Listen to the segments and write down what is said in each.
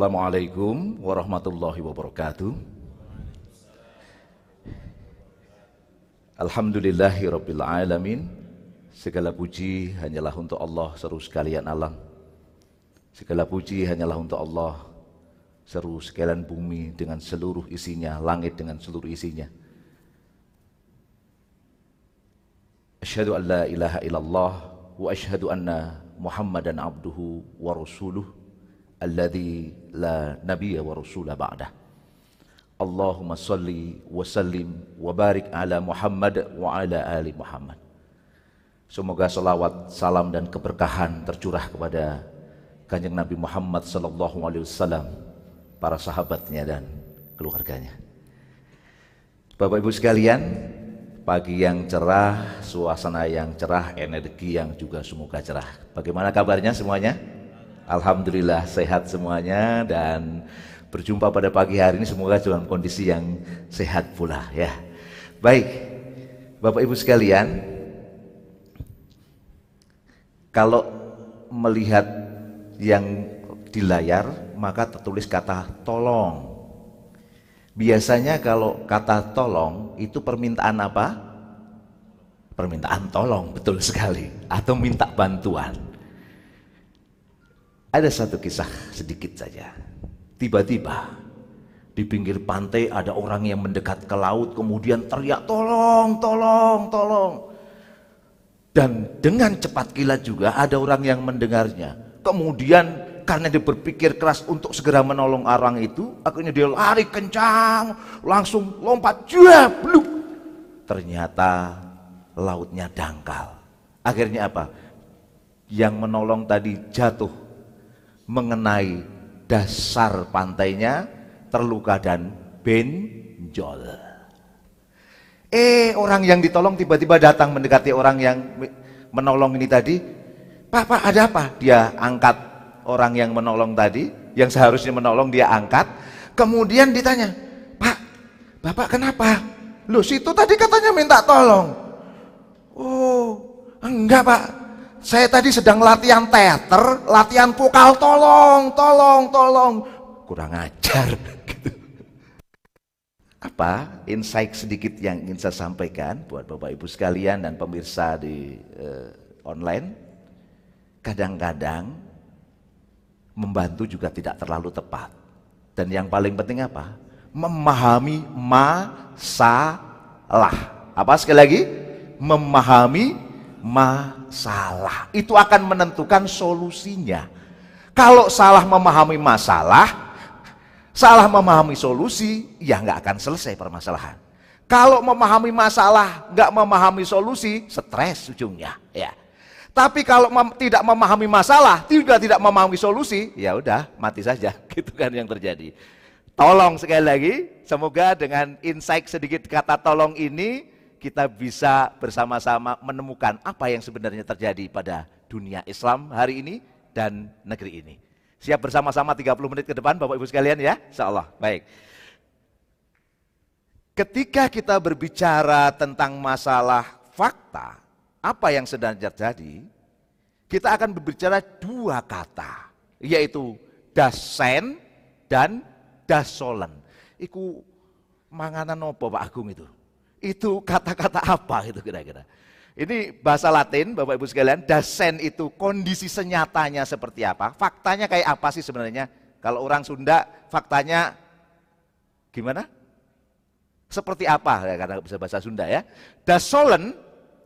Assalamualaikum warahmatullahi wabarakatuh. Alhamdulillahi rabbil alamin. Segala puji hanyalah untuk Allah seru sekalian alam. Segala puji hanyalah untuk Allah seru sekalian bumi dengan seluruh isinya, langit dengan seluruh isinya. Asyhadu an la ilaha illallah wa asyhadu anna Muhammadan abduhu wa rasuluh alladzi la nabiyya wa rasula ba'dah. Allahumma salli wa sallim wa barik ala Muhammad wa ala ali Muhammad. Semoga salawat, salam dan keberkahan tercurah kepada Kanjeng Nabi Muhammad sallallahu alaihi wasallam, para sahabatnya dan keluarganya. Bapak Ibu sekalian, pagi yang cerah, suasana yang cerah, energi yang juga semoga cerah. Bagaimana kabarnya semuanya? Alhamdulillah sehat semuanya dan berjumpa pada pagi hari ini semoga dalam kondisi yang sehat pula ya. Baik, Bapak Ibu sekalian, kalau melihat yang di layar maka tertulis kata tolong. Biasanya kalau kata tolong itu permintaan apa? Permintaan tolong, betul sekali. Atau minta bantuan. Ada satu kisah sedikit saja. Tiba-tiba di pinggir pantai ada orang yang mendekat ke laut kemudian teriak tolong, tolong, tolong. Dan dengan cepat kilat juga ada orang yang mendengarnya. Kemudian karena dia berpikir keras untuk segera menolong orang itu, akhirnya dia lari kencang, langsung lompat, bluk. Ternyata lautnya dangkal. Akhirnya apa? Yang menolong tadi jatuh mengenai dasar pantainya, terluka dan benjol. Eh, orang yang ditolong tiba-tiba datang mendekati orang yang menolong ini tadi. Pak, Pak, ada apa? Dia angkat orang yang menolong tadi, yang seharusnya menolong dia angkat, kemudian ditanya, Pak, Bapak kenapa? Loh situ tadi katanya minta tolong. Oh, enggak Pak, saya tadi sedang latihan teater, latihan vokal tolong, tolong, tolong. Kurang ajar. Apa insight sedikit yang ingin saya sampaikan buat Bapak Ibu sekalian dan pemirsa di uh, online? Kadang-kadang membantu juga tidak terlalu tepat. Dan yang paling penting apa? Memahami masalah. Apa sekali lagi? Memahami masalah. Itu akan menentukan solusinya. Kalau salah memahami masalah, salah memahami solusi, ya nggak akan selesai permasalahan. Kalau memahami masalah, nggak memahami solusi, stres ujungnya. Ya. Tapi kalau mem tidak memahami masalah, juga tidak memahami solusi, ya udah mati saja. Gitu kan yang terjadi. Tolong sekali lagi, semoga dengan insight sedikit kata tolong ini kita bisa bersama-sama menemukan apa yang sebenarnya terjadi pada dunia Islam hari ini dan negeri ini. Siap bersama-sama 30 menit ke depan Bapak Ibu sekalian ya? Insya Allah. Baik. Ketika kita berbicara tentang masalah fakta, apa yang sedang terjadi, kita akan berbicara dua kata, yaitu dasen dan dasolen. Iku manganan nopo Pak Agung itu? Itu kata-kata apa itu kira-kira? Ini bahasa Latin, Bapak Ibu sekalian, dasen itu kondisi senyatanya seperti apa? Faktanya kayak apa sih sebenarnya? Kalau orang Sunda, faktanya gimana? Seperti apa? Ya, karena bisa bahasa Sunda ya. Dasolen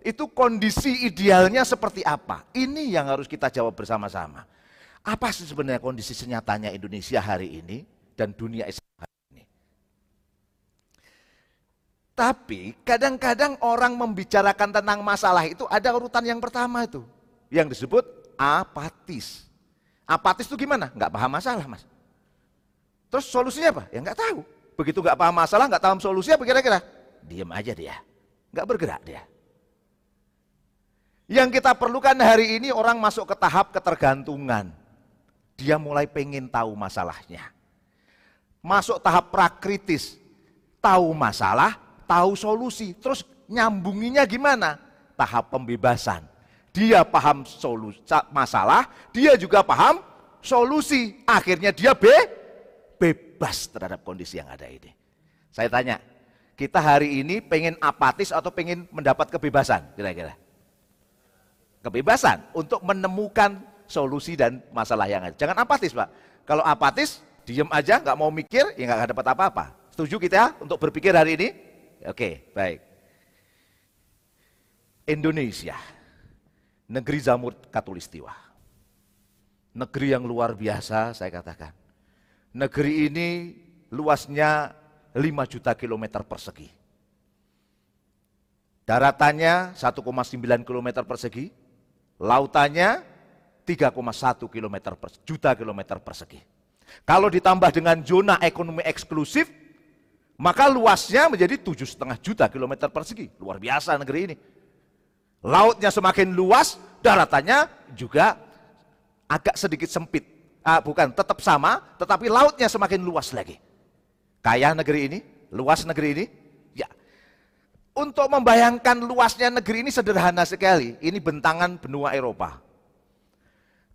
itu kondisi idealnya seperti apa? Ini yang harus kita jawab bersama-sama. Apa sih sebenarnya kondisi senyatanya Indonesia hari ini dan dunia Islam hari ini? Tapi kadang-kadang orang membicarakan tentang masalah itu ada urutan yang pertama itu. Yang disebut apatis. Apatis itu gimana? Enggak paham masalah mas. Terus solusinya apa? Ya enggak tahu. Begitu enggak paham masalah, enggak tahu solusi apa kira-kira? Diam aja dia. Enggak bergerak dia. Yang kita perlukan hari ini orang masuk ke tahap ketergantungan. Dia mulai pengen tahu masalahnya. Masuk tahap prakritis. Tahu masalah, tahu solusi. Terus nyambunginya gimana? Tahap pembebasan. Dia paham solusi, masalah, dia juga paham solusi. Akhirnya dia be bebas terhadap kondisi yang ada ini. Saya tanya, kita hari ini pengen apatis atau pengen mendapat kebebasan kira-kira? Kebebasan untuk menemukan solusi dan masalah yang ada. Jangan apatis Pak. Kalau apatis, diem aja, nggak mau mikir, ya nggak dapat apa-apa. Setuju kita untuk berpikir hari ini? Oke, baik. Indonesia, negeri Zamur Katulistiwa. Negeri yang luar biasa, saya katakan. Negeri ini luasnya 5 juta kilometer persegi. Daratannya 1,9 kilometer persegi, lautannya 3,1 kilometer juta kilometer persegi. Kalau ditambah dengan zona ekonomi eksklusif, maka luasnya menjadi tujuh setengah juta kilometer persegi. Luar biasa negeri ini. Lautnya semakin luas, daratannya juga agak sedikit sempit. Ah, bukan, tetap sama, tetapi lautnya semakin luas lagi. Kaya negeri ini, luas negeri ini, ya. Untuk membayangkan luasnya negeri ini sederhana sekali. Ini bentangan benua Eropa.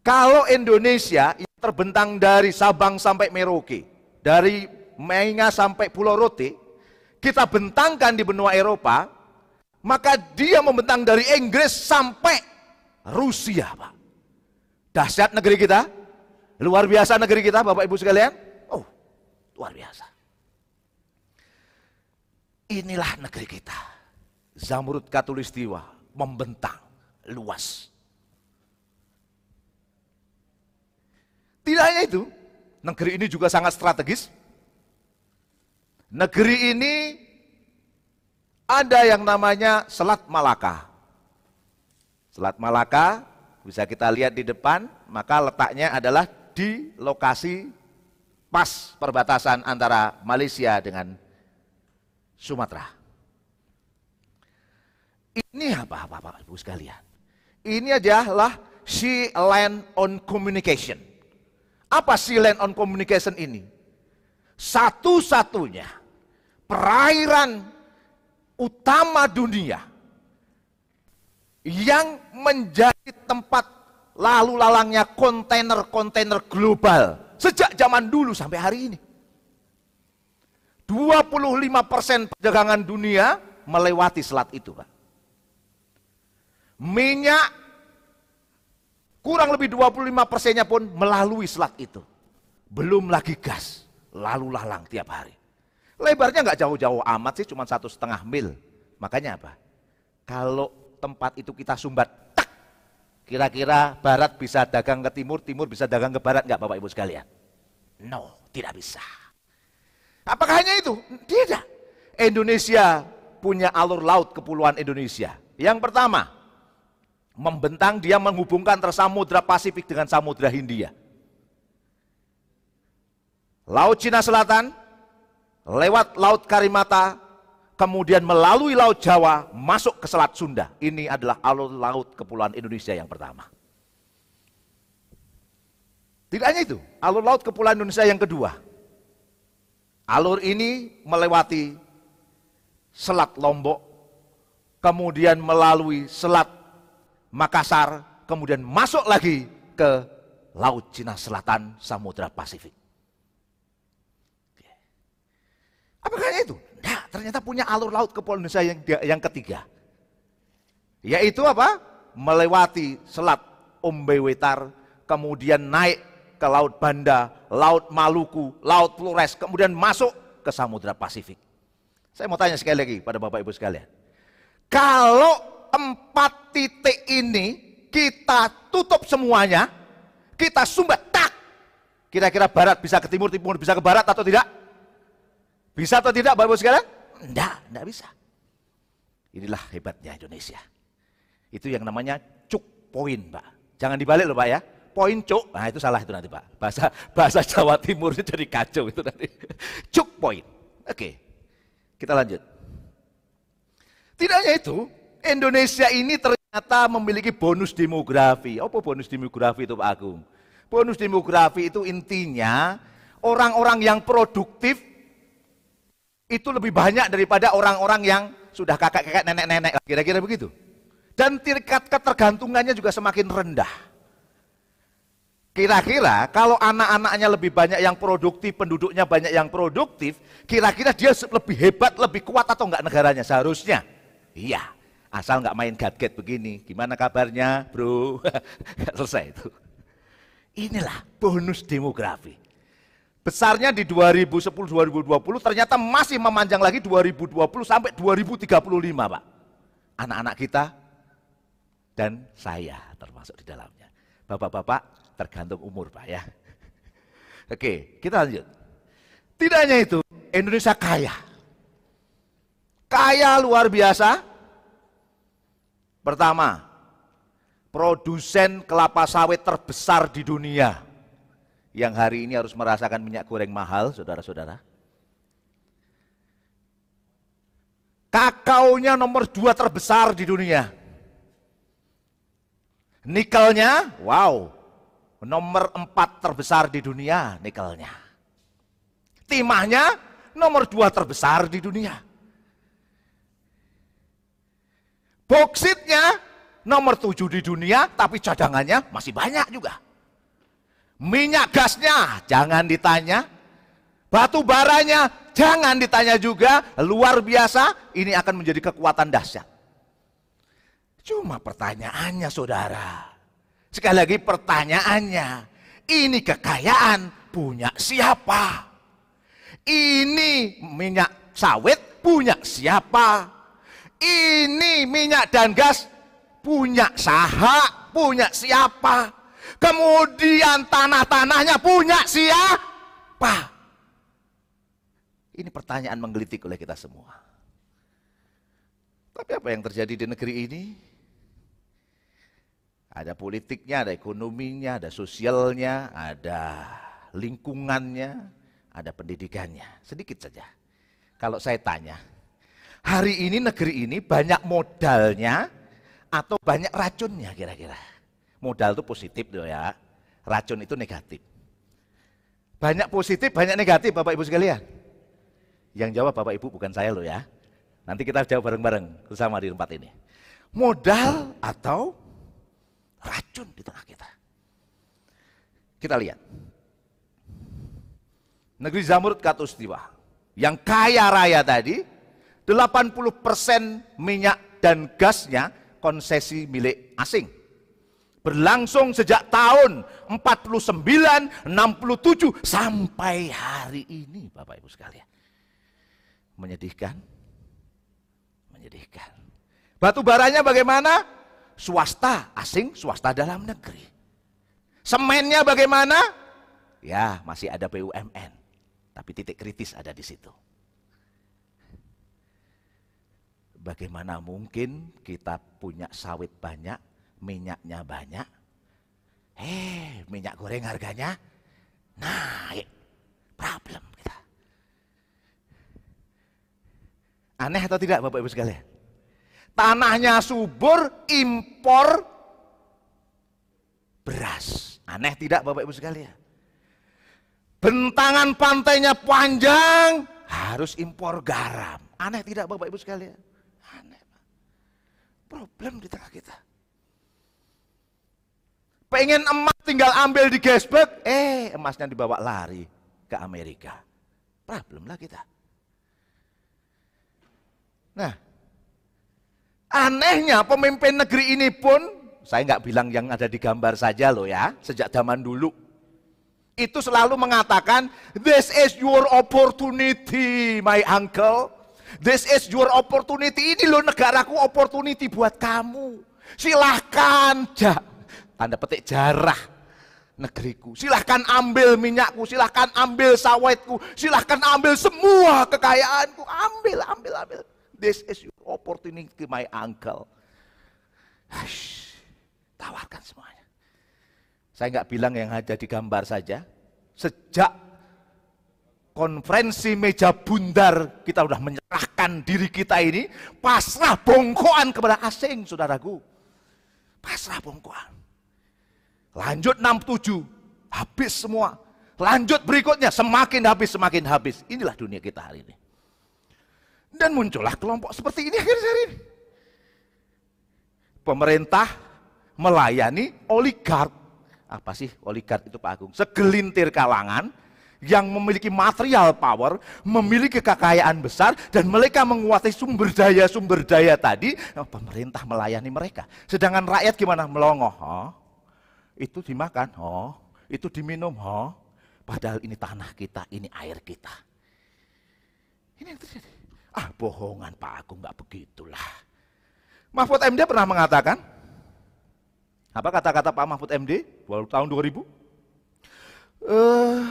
Kalau Indonesia terbentang dari Sabang sampai Merauke, dari Mainga sampai Pulau Rote, kita bentangkan di benua Eropa, maka dia membentang dari Inggris sampai Rusia, Pak. Dahsyat negeri kita, luar biasa negeri kita, Bapak Ibu sekalian. Oh, luar biasa. Inilah negeri kita. Zamrud Katulistiwa membentang luas. Tidak hanya itu, negeri ini juga sangat strategis. Negeri ini ada yang namanya Selat Malaka. Selat Malaka bisa kita lihat di depan, maka letaknya adalah di lokasi pas perbatasan antara Malaysia dengan Sumatera. Ini apa Bapak Ibu sekalian? Ini adalah Sea Land on Communication. Apa Sea Land on Communication ini? Satu-satunya perairan utama dunia yang menjadi tempat lalu lalangnya kontainer-kontainer global sejak zaman dulu sampai hari ini. 25% perdagangan dunia melewati selat itu, Pak. Minyak kurang lebih 25 persennya pun melalui selat itu. Belum lagi gas, lalu lalang tiap hari. Lebarnya nggak jauh-jauh amat sih, cuma satu setengah mil. Makanya apa? Kalau tempat itu kita sumbat, tak, kira-kira barat bisa dagang ke timur, timur bisa dagang ke barat nggak Bapak Ibu sekalian? No, tidak bisa. Apakah hanya itu? Tidak. Indonesia punya alur laut kepulauan Indonesia. Yang pertama, membentang dia menghubungkan antara Samudra Pasifik dengan Samudra Hindia. Laut Cina Selatan, lewat Laut Karimata, kemudian melalui Laut Jawa, masuk ke Selat Sunda. Ini adalah alur laut kepulauan Indonesia yang pertama. Tidak hanya itu, alur laut kepulauan Indonesia yang kedua. Alur ini melewati Selat Lombok, kemudian melalui Selat Makassar, kemudian masuk lagi ke Laut Cina Selatan, Samudra Pasifik. Apakah itu? Nah, ternyata punya alur laut ke Indonesia yang, yang ketiga. Yaitu apa? Melewati selat Umbewetar, kemudian naik ke Laut Banda, Laut Maluku, Laut Flores, kemudian masuk ke Samudra Pasifik. Saya mau tanya sekali lagi pada Bapak Ibu sekalian. Kalau empat titik ini kita tutup semuanya, kita sumbat, tak. Kira-kira barat bisa ke timur, timur bisa ke barat atau tidak? Bisa atau tidak Bapak sekalian? Tidak, tidak bisa. Inilah hebatnya Indonesia. Itu yang namanya cuk poin, Pak. Jangan dibalik loh, Pak ya. Poin cuk, nah itu salah itu nanti, Pak. Bahasa bahasa Jawa Timur itu jadi kacau itu nanti. Cuk poin. Oke. Kita lanjut. Tidak hanya itu, Indonesia ini ternyata memiliki bonus demografi. Apa bonus demografi itu Pak Agung? Bonus demografi itu intinya orang-orang yang produktif itu lebih banyak daripada orang-orang yang sudah kakek-kakek nenek-nenek kira-kira begitu dan tingkat ketergantungannya juga semakin rendah Kira-kira kalau anak-anaknya lebih banyak yang produktif, penduduknya banyak yang produktif, kira-kira dia lebih hebat, lebih kuat atau enggak negaranya? Seharusnya. Iya. Asal nggak main gadget begini. Gimana kabarnya, bro? Selesai itu. Inilah bonus demografi. Besarnya di 2010-2020 ternyata masih memanjang lagi 2020 sampai 2035 Pak. Anak-anak kita dan saya termasuk di dalamnya. Bapak-bapak tergantung umur Pak ya. Oke, kita lanjut. Tidak hanya itu, Indonesia kaya. Kaya luar biasa. Pertama, produsen kelapa sawit terbesar di dunia yang hari ini harus merasakan minyak goreng mahal, saudara-saudara. Kakaonya nomor dua terbesar di dunia. Nikelnya, wow, nomor empat terbesar di dunia nikelnya. Timahnya nomor dua terbesar di dunia. Boksitnya nomor tujuh di dunia, tapi cadangannya masih banyak juga. Minyak gasnya jangan ditanya. Batu baranya jangan ditanya juga. Luar biasa, ini akan menjadi kekuatan dahsyat. Cuma pertanyaannya saudara. Sekali lagi pertanyaannya. Ini kekayaan punya siapa? Ini minyak sawit punya siapa? Ini minyak dan gas punya saha, punya siapa? Kemudian tanah-tanahnya punya siapa? Ini pertanyaan menggelitik oleh kita semua. Tapi apa yang terjadi di negeri ini? Ada politiknya, ada ekonominya, ada sosialnya, ada lingkungannya, ada pendidikannya. Sedikit saja. Kalau saya tanya, hari ini negeri ini banyak modalnya atau banyak racunnya kira-kira? Modal itu positif tuh ya. Racun itu negatif. Banyak positif, banyak negatif Bapak Ibu sekalian. Yang jawab Bapak Ibu bukan saya loh ya. Nanti kita jawab bareng-bareng bersama di tempat ini. Modal atau racun di tengah kita. Kita lihat. Negeri Zamrud Katustiwa. Yang kaya raya tadi, 80% minyak dan gasnya konsesi milik asing berlangsung sejak tahun 49, 67 sampai hari ini Bapak Ibu sekalian. Menyedihkan? Menyedihkan. Batu baranya bagaimana? Swasta, asing, swasta dalam negeri. Semennya bagaimana? Ya, masih ada BUMN. Tapi titik kritis ada di situ. Bagaimana mungkin kita punya sawit banyak, minyaknya banyak, eh minyak goreng harganya naik. Problem kita. Aneh atau tidak Bapak Ibu sekalian? Tanahnya subur, impor beras. Aneh tidak Bapak Ibu sekalian? Bentangan pantainya panjang, harus impor garam. Aneh tidak Bapak Ibu sekalian? Aneh. Problem di tengah kita. Pengen emas tinggal ambil di Gesbek, eh emasnya dibawa lari ke Amerika. Problem lah kita. Nah, anehnya pemimpin negeri ini pun, saya nggak bilang yang ada di gambar saja loh ya, sejak zaman dulu. Itu selalu mengatakan, this is your opportunity, my uncle. This is your opportunity. Ini loh negaraku opportunity buat kamu. Silahkan, tanda petik jarah negeriku. Silahkan ambil minyakku, silahkan ambil sawitku, silahkan ambil semua kekayaanku. Ambil, ambil, ambil. This is your opportunity, my uncle. Hush, tawarkan semuanya. Saya nggak bilang yang ada di gambar saja. Sejak konferensi meja bundar kita sudah menyerahkan diri kita ini pasrah bongkoan kepada asing, saudaraku. Pasrah bongkoan. Lanjut 67, habis semua. Lanjut berikutnya, semakin habis, semakin habis. Inilah dunia kita hari ini. Dan muncullah kelompok seperti ini akhir-akhir ini. Pemerintah melayani oligark. Apa sih oligark itu Pak Agung? Segelintir kalangan yang memiliki material power, memiliki kekayaan besar, dan mereka menguasai sumber daya-sumber daya tadi, pemerintah melayani mereka. Sedangkan rakyat gimana? Melongoh. Oh, itu dimakan, oh, itu diminum, oh. Padahal ini tanah kita, ini air kita. Ini yang terjadi. Ah, bohongan Pak Agung, nggak begitulah. Mahfud MD pernah mengatakan, apa kata-kata Pak Mahfud MD tahun 2000? Uh,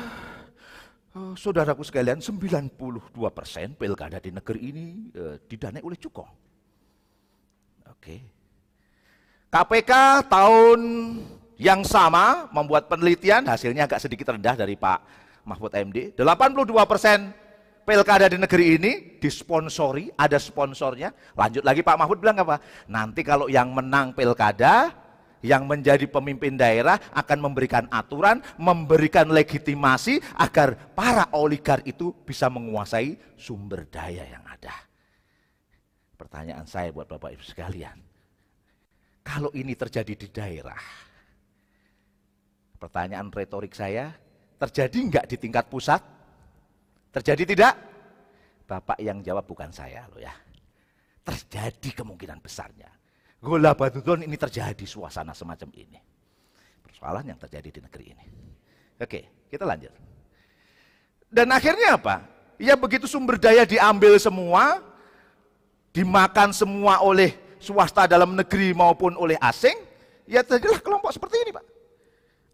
uh, saudaraku sekalian, 92 persen pilkada di negeri ini uh, didanai oleh cukong. Oke. Okay. KPK tahun yang sama membuat penelitian, hasilnya agak sedikit rendah dari Pak Mahfud MD. 82 persen pilkada di negeri ini disponsori, ada sponsornya. Lanjut lagi Pak Mahfud bilang apa? Nanti kalau yang menang pilkada, yang menjadi pemimpin daerah akan memberikan aturan, memberikan legitimasi agar para oligar itu bisa menguasai sumber daya yang ada. Pertanyaan saya buat Bapak Ibu sekalian, kalau ini terjadi di daerah, Pertanyaan retorik saya, terjadi enggak di tingkat pusat? Terjadi tidak? Bapak yang jawab bukan saya loh ya. Terjadi kemungkinan besarnya. Gola Batudon ini terjadi suasana semacam ini. Persoalan yang terjadi di negeri ini. Oke, kita lanjut. Dan akhirnya apa? Ya begitu sumber daya diambil semua, dimakan semua oleh swasta dalam negeri maupun oleh asing, ya terjadilah kelompok seperti ini Pak.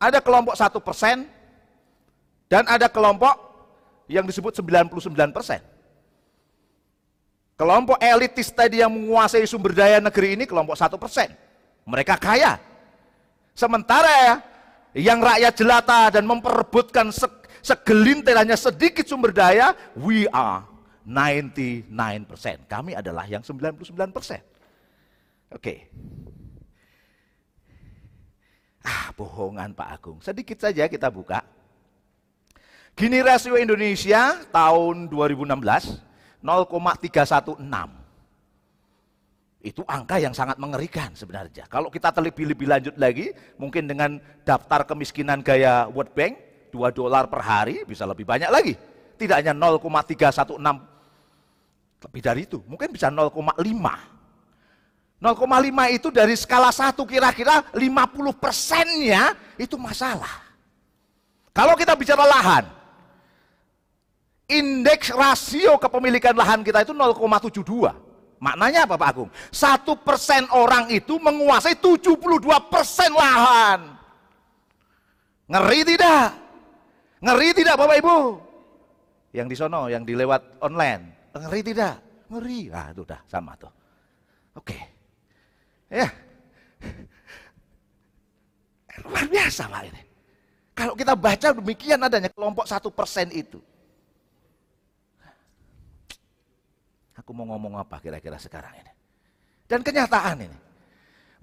Ada kelompok satu persen dan ada kelompok yang disebut 99 persen. Kelompok elitis tadi yang menguasai sumber daya negeri ini kelompok satu persen. Mereka kaya. Sementara ya, yang rakyat jelata dan memperebutkan segelintir hanya sedikit sumber daya, we are 99 persen. Kami adalah yang 99 persen. Oke. Okay. Ah, bohongan Pak Agung. Sedikit saja kita buka. Gini rasio Indonesia tahun 2016 0,316. Itu angka yang sangat mengerikan sebenarnya. Kalau kita terlebih lebih lanjut lagi, mungkin dengan daftar kemiskinan gaya World Bank, 2 dolar per hari bisa lebih banyak lagi. Tidak hanya 0,316 lebih dari itu, mungkin bisa 0,5 0,5 itu dari skala 1 kira-kira 50 persennya itu masalah. Kalau kita bicara lahan, indeks rasio kepemilikan lahan kita itu 0,72. Maknanya apa Pak Agung? Satu persen orang itu menguasai 72 persen lahan. Ngeri tidak? Ngeri tidak Bapak Ibu? Yang di sono, yang dilewat online. Ngeri tidak? Ngeri. Ah, itu udah sama tuh. Oke. Okay. Ya. Luar biasa Pak ini. Kalau kita baca demikian adanya kelompok satu persen itu. Aku mau ngomong apa kira-kira sekarang ini. Dan kenyataan ini.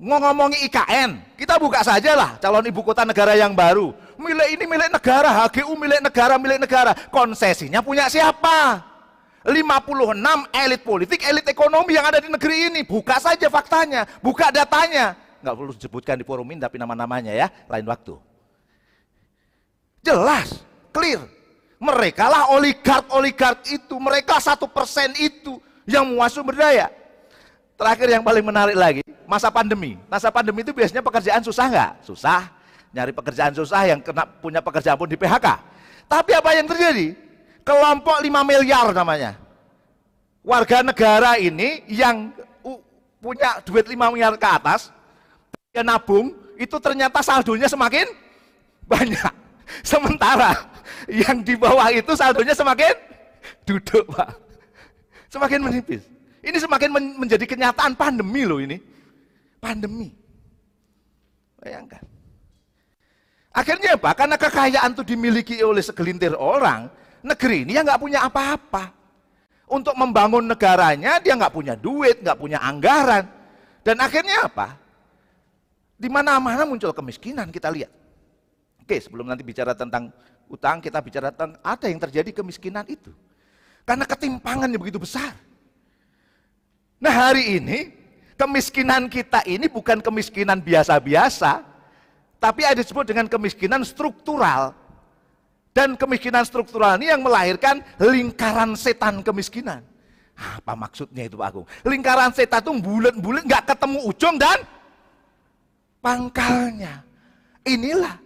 Mau ngomongi IKN, kita buka saja lah calon ibu kota negara yang baru. Milik ini milik negara, HGU milik negara, milik negara. Konsesinya punya siapa? 56 elit politik, elit ekonomi yang ada di negeri ini. Buka saja faktanya, buka datanya. Nggak perlu disebutkan di forum ini tapi nama-namanya ya, lain waktu. Jelas, clear. Mereka lah oligark-oligark itu, mereka satu persen itu yang menguasai berdaya. Terakhir yang paling menarik lagi, masa pandemi. Masa pandemi itu biasanya pekerjaan susah nggak? Susah. Nyari pekerjaan susah yang kena punya pekerjaan pun di PHK. Tapi apa yang terjadi? Kelompok 5 miliar namanya. Warga negara ini yang punya duit 5 miliar ke atas, dia nabung, itu ternyata saldonya semakin banyak. Sementara yang di bawah itu saldonya semakin duduk, Pak. Semakin menipis. Ini semakin men menjadi kenyataan pandemi loh ini. Pandemi. Bayangkan. Akhirnya apa? Karena kekayaan itu dimiliki oleh segelintir orang, negeri ini yang nggak punya apa-apa. Untuk membangun negaranya dia nggak punya duit, nggak punya anggaran. Dan akhirnya apa? Di mana-mana muncul kemiskinan kita lihat. Oke, sebelum nanti bicara tentang utang, kita bicara tentang ada yang terjadi kemiskinan itu. Karena ketimpangannya begitu besar. Nah hari ini, kemiskinan kita ini bukan kemiskinan biasa-biasa, Tapi ada disebut dengan kemiskinan struktural. Dan kemiskinan struktural ini yang melahirkan lingkaran setan kemiskinan. Apa maksudnya itu Pak Agung? Lingkaran setan itu bulat-bulat nggak ketemu ujung dan pangkalnya. Inilah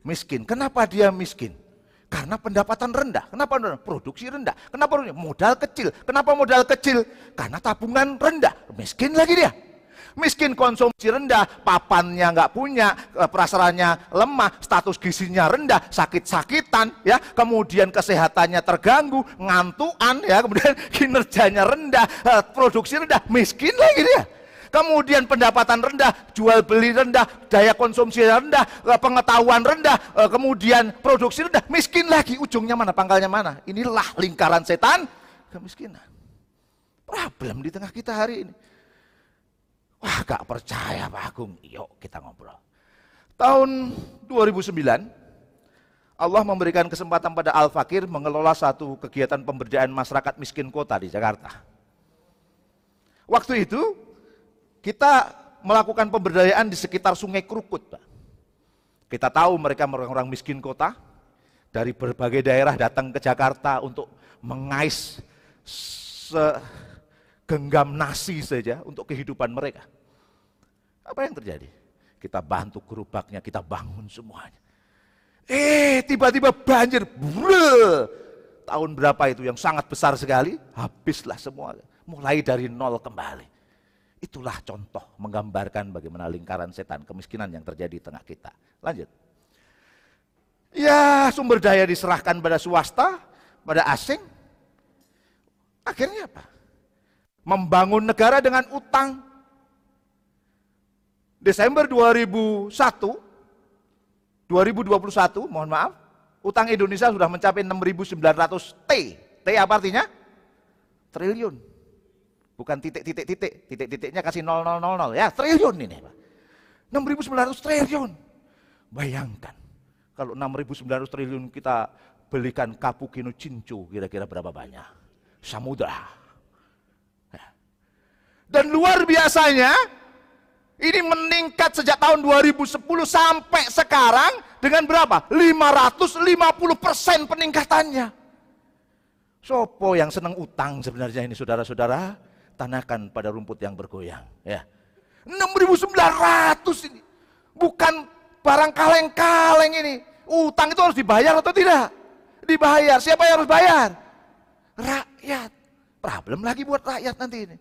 miskin. Kenapa dia miskin? Karena pendapatan rendah. Kenapa? Produksi rendah. Kenapa? Modal kecil. Kenapa modal kecil? Karena tabungan rendah. Miskin lagi dia. Miskin konsumsi rendah, papannya nggak punya, eh, prasarannya lemah, status gizinya rendah, sakit-sakitan, ya, kemudian kesehatannya terganggu, ngantuan, ya, kemudian kinerjanya rendah, eh, produksi rendah, miskin lagi dia kemudian pendapatan rendah, jual beli rendah, daya konsumsi rendah, eh, pengetahuan rendah, kemudian produksi rendah, miskin lagi. Ujungnya mana? Pangkalnya mana? Inilah lingkaran setan kemiskinan. Problem di tengah kita hari ini. Gak percaya Pak Agung, yuk kita ngobrol. Tahun 2009, Allah memberikan kesempatan pada Al-Fakir mengelola satu kegiatan pemberdayaan masyarakat miskin kota di Jakarta. Waktu itu kita melakukan pemberdayaan di sekitar Sungai Krukut. Pak. Kita tahu mereka orang-orang miskin kota, dari berbagai daerah datang ke Jakarta untuk mengais segenggam nasi saja untuk kehidupan mereka. Apa yang terjadi? Kita bantu gerobaknya, kita bangun semuanya. Eh, tiba-tiba banjir. Brrr. Tahun berapa itu yang sangat besar sekali, habislah semua. Mulai dari nol kembali. Itulah contoh menggambarkan bagaimana lingkaran setan kemiskinan yang terjadi di tengah kita. Lanjut. Ya sumber daya diserahkan pada swasta, pada asing. Akhirnya apa? Membangun negara dengan utang. Desember 2001, 2021, mohon maaf, utang Indonesia sudah mencapai 6.900 T. T apa artinya? Triliun. Bukan titik-titik-titik, titik-titiknya kasih 0000 ya triliun ini Pak. 6.900 triliun. Bayangkan kalau 6.900 triliun kita belikan Kapukino Cincu kira-kira berapa banyak? Samudra. Ya. Dan luar biasanya ini meningkat sejak tahun 2010 sampai sekarang dengan berapa? 550 persen peningkatannya. Sopo yang senang utang sebenarnya ini saudara-saudara? tanahkan pada rumput yang bergoyang. Ya. 6.900 ini. Bukan barang kaleng-kaleng ini. Utang itu harus dibayar atau tidak? Dibayar. Siapa yang harus bayar? Rakyat. Problem lagi buat rakyat nanti ini.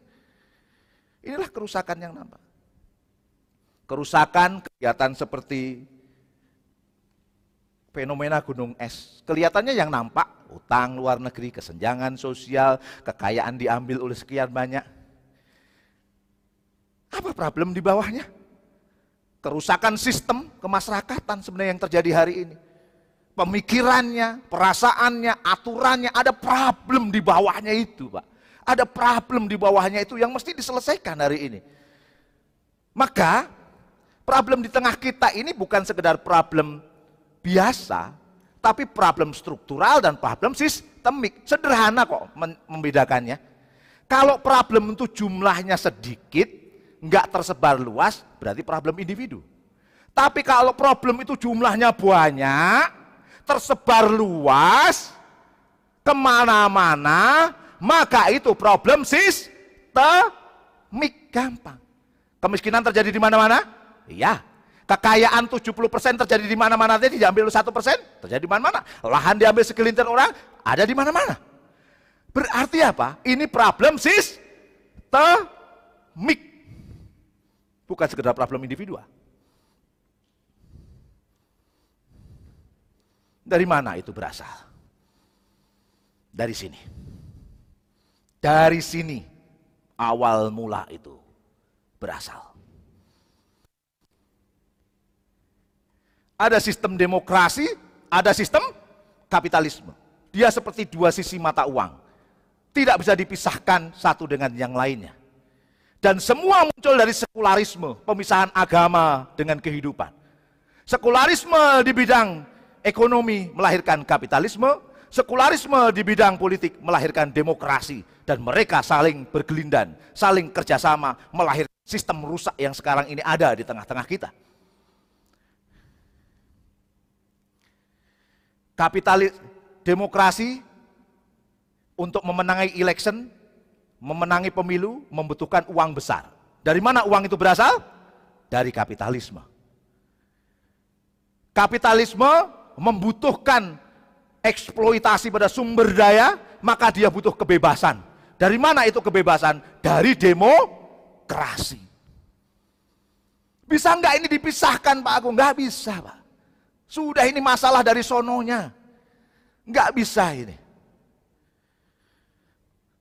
Inilah kerusakan yang nampak. Kerusakan kegiatan seperti fenomena gunung es. Kelihatannya yang nampak utang luar negeri, kesenjangan sosial, kekayaan diambil oleh sekian banyak. Apa problem di bawahnya? Kerusakan sistem kemasyarakatan sebenarnya yang terjadi hari ini. Pemikirannya, perasaannya, aturannya, ada problem di bawahnya itu Pak. Ada problem di bawahnya itu yang mesti diselesaikan hari ini. Maka problem di tengah kita ini bukan sekedar problem biasa, tapi problem struktural dan problem sistemik. Sederhana kok membedakannya. Kalau problem itu jumlahnya sedikit, nggak tersebar luas, berarti problem individu. Tapi kalau problem itu jumlahnya banyak, tersebar luas, ke mana-mana, maka itu problem sistemik gampang. Kemiskinan terjadi di mana-mana? Iya, Kekayaan 70% terjadi di mana-mana tadi diambil satu persen, terjadi di mana-mana. Lahan diambil segelintir orang, ada di mana-mana. Berarti apa? Ini problem sistemik. Bukan sekedar problem individual. Dari mana itu berasal? Dari sini. Dari sini awal mula itu berasal. Ada sistem demokrasi, ada sistem kapitalisme. Dia seperti dua sisi mata uang. Tidak bisa dipisahkan satu dengan yang lainnya. Dan semua muncul dari sekularisme, pemisahan agama dengan kehidupan. Sekularisme di bidang ekonomi melahirkan kapitalisme, sekularisme di bidang politik melahirkan demokrasi. Dan mereka saling bergelindan, saling kerjasama, melahirkan sistem rusak yang sekarang ini ada di tengah-tengah kita. Kapitalis demokrasi untuk memenangi election, memenangi pemilu membutuhkan uang besar. Dari mana uang itu berasal? Dari kapitalisme. Kapitalisme membutuhkan eksploitasi pada sumber daya, maka dia butuh kebebasan. Dari mana itu kebebasan? Dari demokrasi. Bisa enggak ini dipisahkan Pak Agung? Enggak bisa Pak. Sudah ini masalah dari sononya. Enggak bisa ini.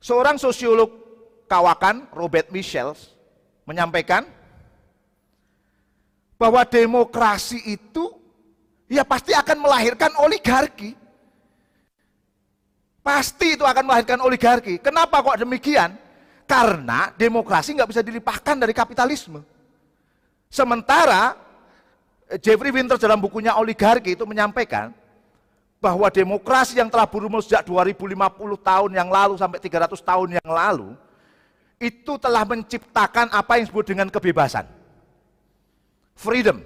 Seorang sosiolog kawakan, Robert Michels, menyampaikan bahwa demokrasi itu ya pasti akan melahirkan oligarki. Pasti itu akan melahirkan oligarki. Kenapa kok demikian? Karena demokrasi nggak bisa dilimpahkan dari kapitalisme. Sementara Jeffrey Winter dalam bukunya Oligarki itu menyampaikan bahwa demokrasi yang telah berumus sejak 2050 tahun yang lalu sampai 300 tahun yang lalu itu telah menciptakan apa yang disebut dengan kebebasan. Freedom.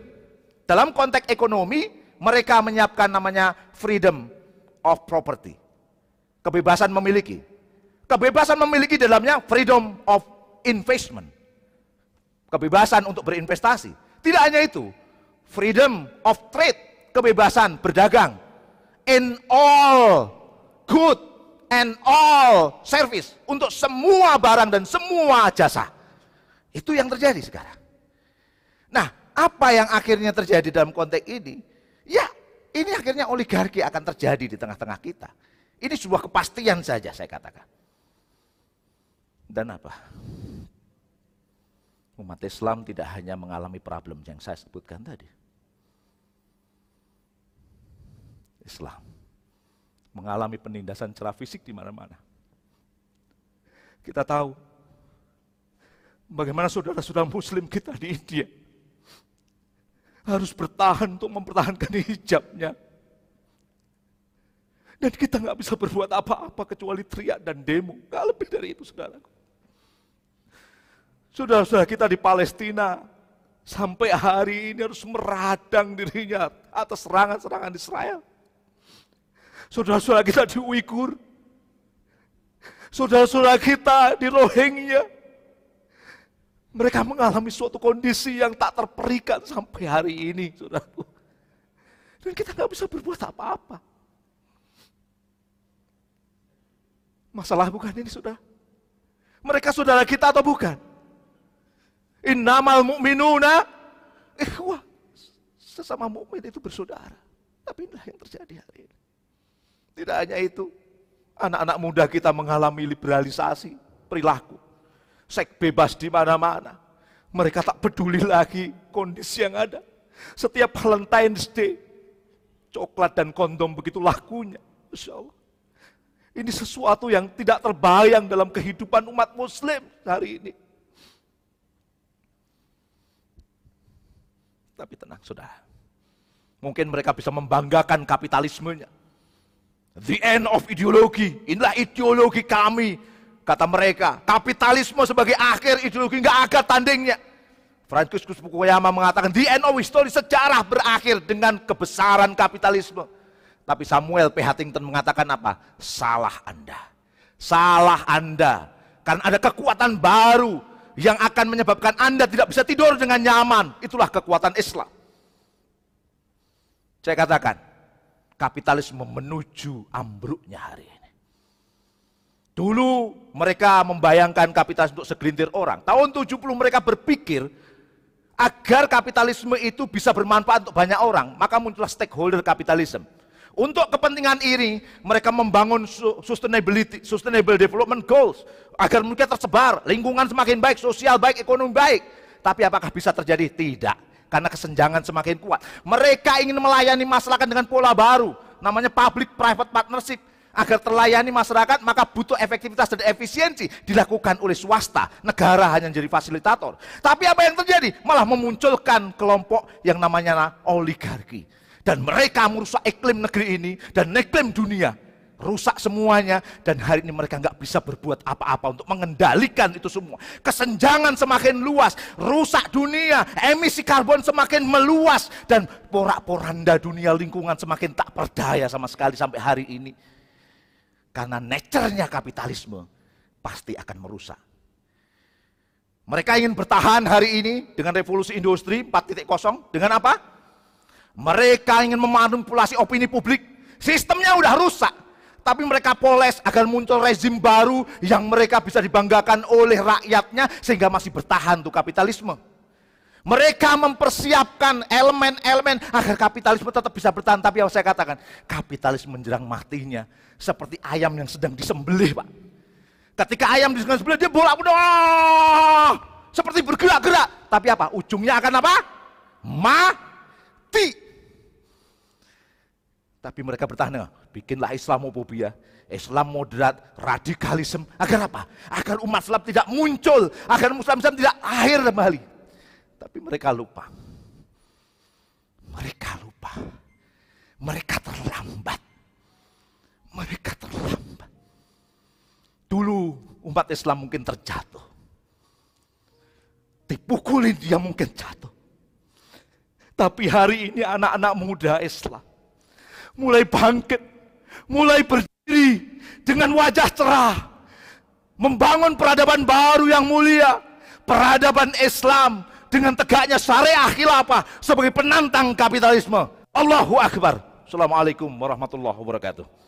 Dalam konteks ekonomi, mereka menyiapkan namanya freedom of property. Kebebasan memiliki. Kebebasan memiliki dalamnya freedom of investment. Kebebasan untuk berinvestasi. Tidak hanya itu, freedom of trade, kebebasan berdagang in all good and all service untuk semua barang dan semua jasa. Itu yang terjadi sekarang. Nah, apa yang akhirnya terjadi dalam konteks ini? Ya, ini akhirnya oligarki akan terjadi di tengah-tengah kita. Ini sebuah kepastian saja saya katakan. Dan apa? Umat Islam tidak hanya mengalami problem yang saya sebutkan tadi. Islam mengalami penindasan secara fisik di mana-mana. Kita tahu bagaimana saudara-saudara muslim kita di India harus bertahan untuk mempertahankan hijabnya. Dan kita nggak bisa berbuat apa-apa kecuali teriak dan demo. Gak lebih dari itu, saudaraku. Saudara-saudara kita di Palestina sampai hari ini harus meradang dirinya atas serangan-serangan Israel. Saudara-saudara kita di Uighur. Saudara-saudara kita di Rohingya. Mereka mengalami suatu kondisi yang tak terperikan sampai hari ini, saudaraku. Dan kita nggak bisa berbuat apa-apa. Masalah bukan ini, sudah. Mereka saudara kita atau bukan? Innamal mu'minuna ikhwah. Sesama mukmin itu bersaudara. Tapi inilah yang terjadi hari ini. Tidak hanya itu, anak-anak muda kita mengalami liberalisasi perilaku. Seks bebas di mana-mana. Mereka tak peduli lagi kondisi yang ada. Setiap Valentine's Day, coklat dan kondom begitu lakunya. Insya Allah. Ini sesuatu yang tidak terbayang dalam kehidupan umat muslim hari ini. Tapi tenang, saudara. Mungkin mereka bisa membanggakan kapitalismenya. The end of ideologi. Inilah ideologi kami. Kata mereka, kapitalisme sebagai akhir ideologi nggak ada tandingnya. Franciscus Fukuyama mengatakan, the end of history, sejarah berakhir dengan kebesaran kapitalisme. Tapi Samuel P. Huntington mengatakan apa? Salah Anda. Salah Anda. Karena ada kekuatan baru yang akan menyebabkan Anda tidak bisa tidur dengan nyaman. Itulah kekuatan Islam. Saya katakan, kapitalisme menuju ambruknya hari ini. Dulu mereka membayangkan kapitalis untuk segelintir orang. Tahun 70 mereka berpikir agar kapitalisme itu bisa bermanfaat untuk banyak orang, maka muncullah stakeholder kapitalisme. Untuk kepentingan ini, mereka membangun sustainability, sustainable development goals agar mereka tersebar, lingkungan semakin baik, sosial baik, ekonomi baik. Tapi apakah bisa terjadi? Tidak karena kesenjangan semakin kuat. Mereka ingin melayani masyarakat dengan pola baru, namanya public private partnership. Agar terlayani masyarakat, maka butuh efektivitas dan efisiensi dilakukan oleh swasta. Negara hanya menjadi fasilitator. Tapi apa yang terjadi? Malah memunculkan kelompok yang namanya oligarki. Dan mereka merusak iklim negeri ini dan iklim dunia. Rusak semuanya dan hari ini mereka nggak bisa berbuat apa-apa untuk mengendalikan itu semua. Kesenjangan semakin luas, rusak dunia, emisi karbon semakin meluas dan porak-poranda dunia lingkungan semakin tak berdaya sama sekali sampai hari ini. Karena nature-nya kapitalisme pasti akan merusak. Mereka ingin bertahan hari ini dengan revolusi industri 4.0 dengan apa? Mereka ingin memanipulasi opini publik. Sistemnya udah rusak tapi mereka poles agar muncul rezim baru yang mereka bisa dibanggakan oleh rakyatnya sehingga masih bertahan tuh kapitalisme. Mereka mempersiapkan elemen-elemen agar kapitalisme tetap bisa bertahan. Tapi yang saya katakan, kapitalisme menjerang matinya seperti ayam yang sedang disembelih, Pak. Ketika ayam disembelih, dia bolak balik seperti bergerak-gerak. Tapi apa? Ujungnya akan apa? Mati. Tapi mereka bertahan, bikinlah Islamophobia, Islam moderat, radikalisme. Agar apa? Agar umat Islam tidak muncul, agar Muslim Islam tidak akhir kembali. Tapi mereka lupa. Mereka lupa. Mereka terlambat. Mereka terlambat. Dulu umat Islam mungkin terjatuh. Dipukulin dia mungkin jatuh. Tapi hari ini anak-anak muda Islam mulai bangkit, mulai berdiri dengan wajah cerah, membangun peradaban baru yang mulia, peradaban Islam dengan tegaknya syariah khilafah sebagai penantang kapitalisme. Allahu Akbar. Assalamualaikum warahmatullahi wabarakatuh.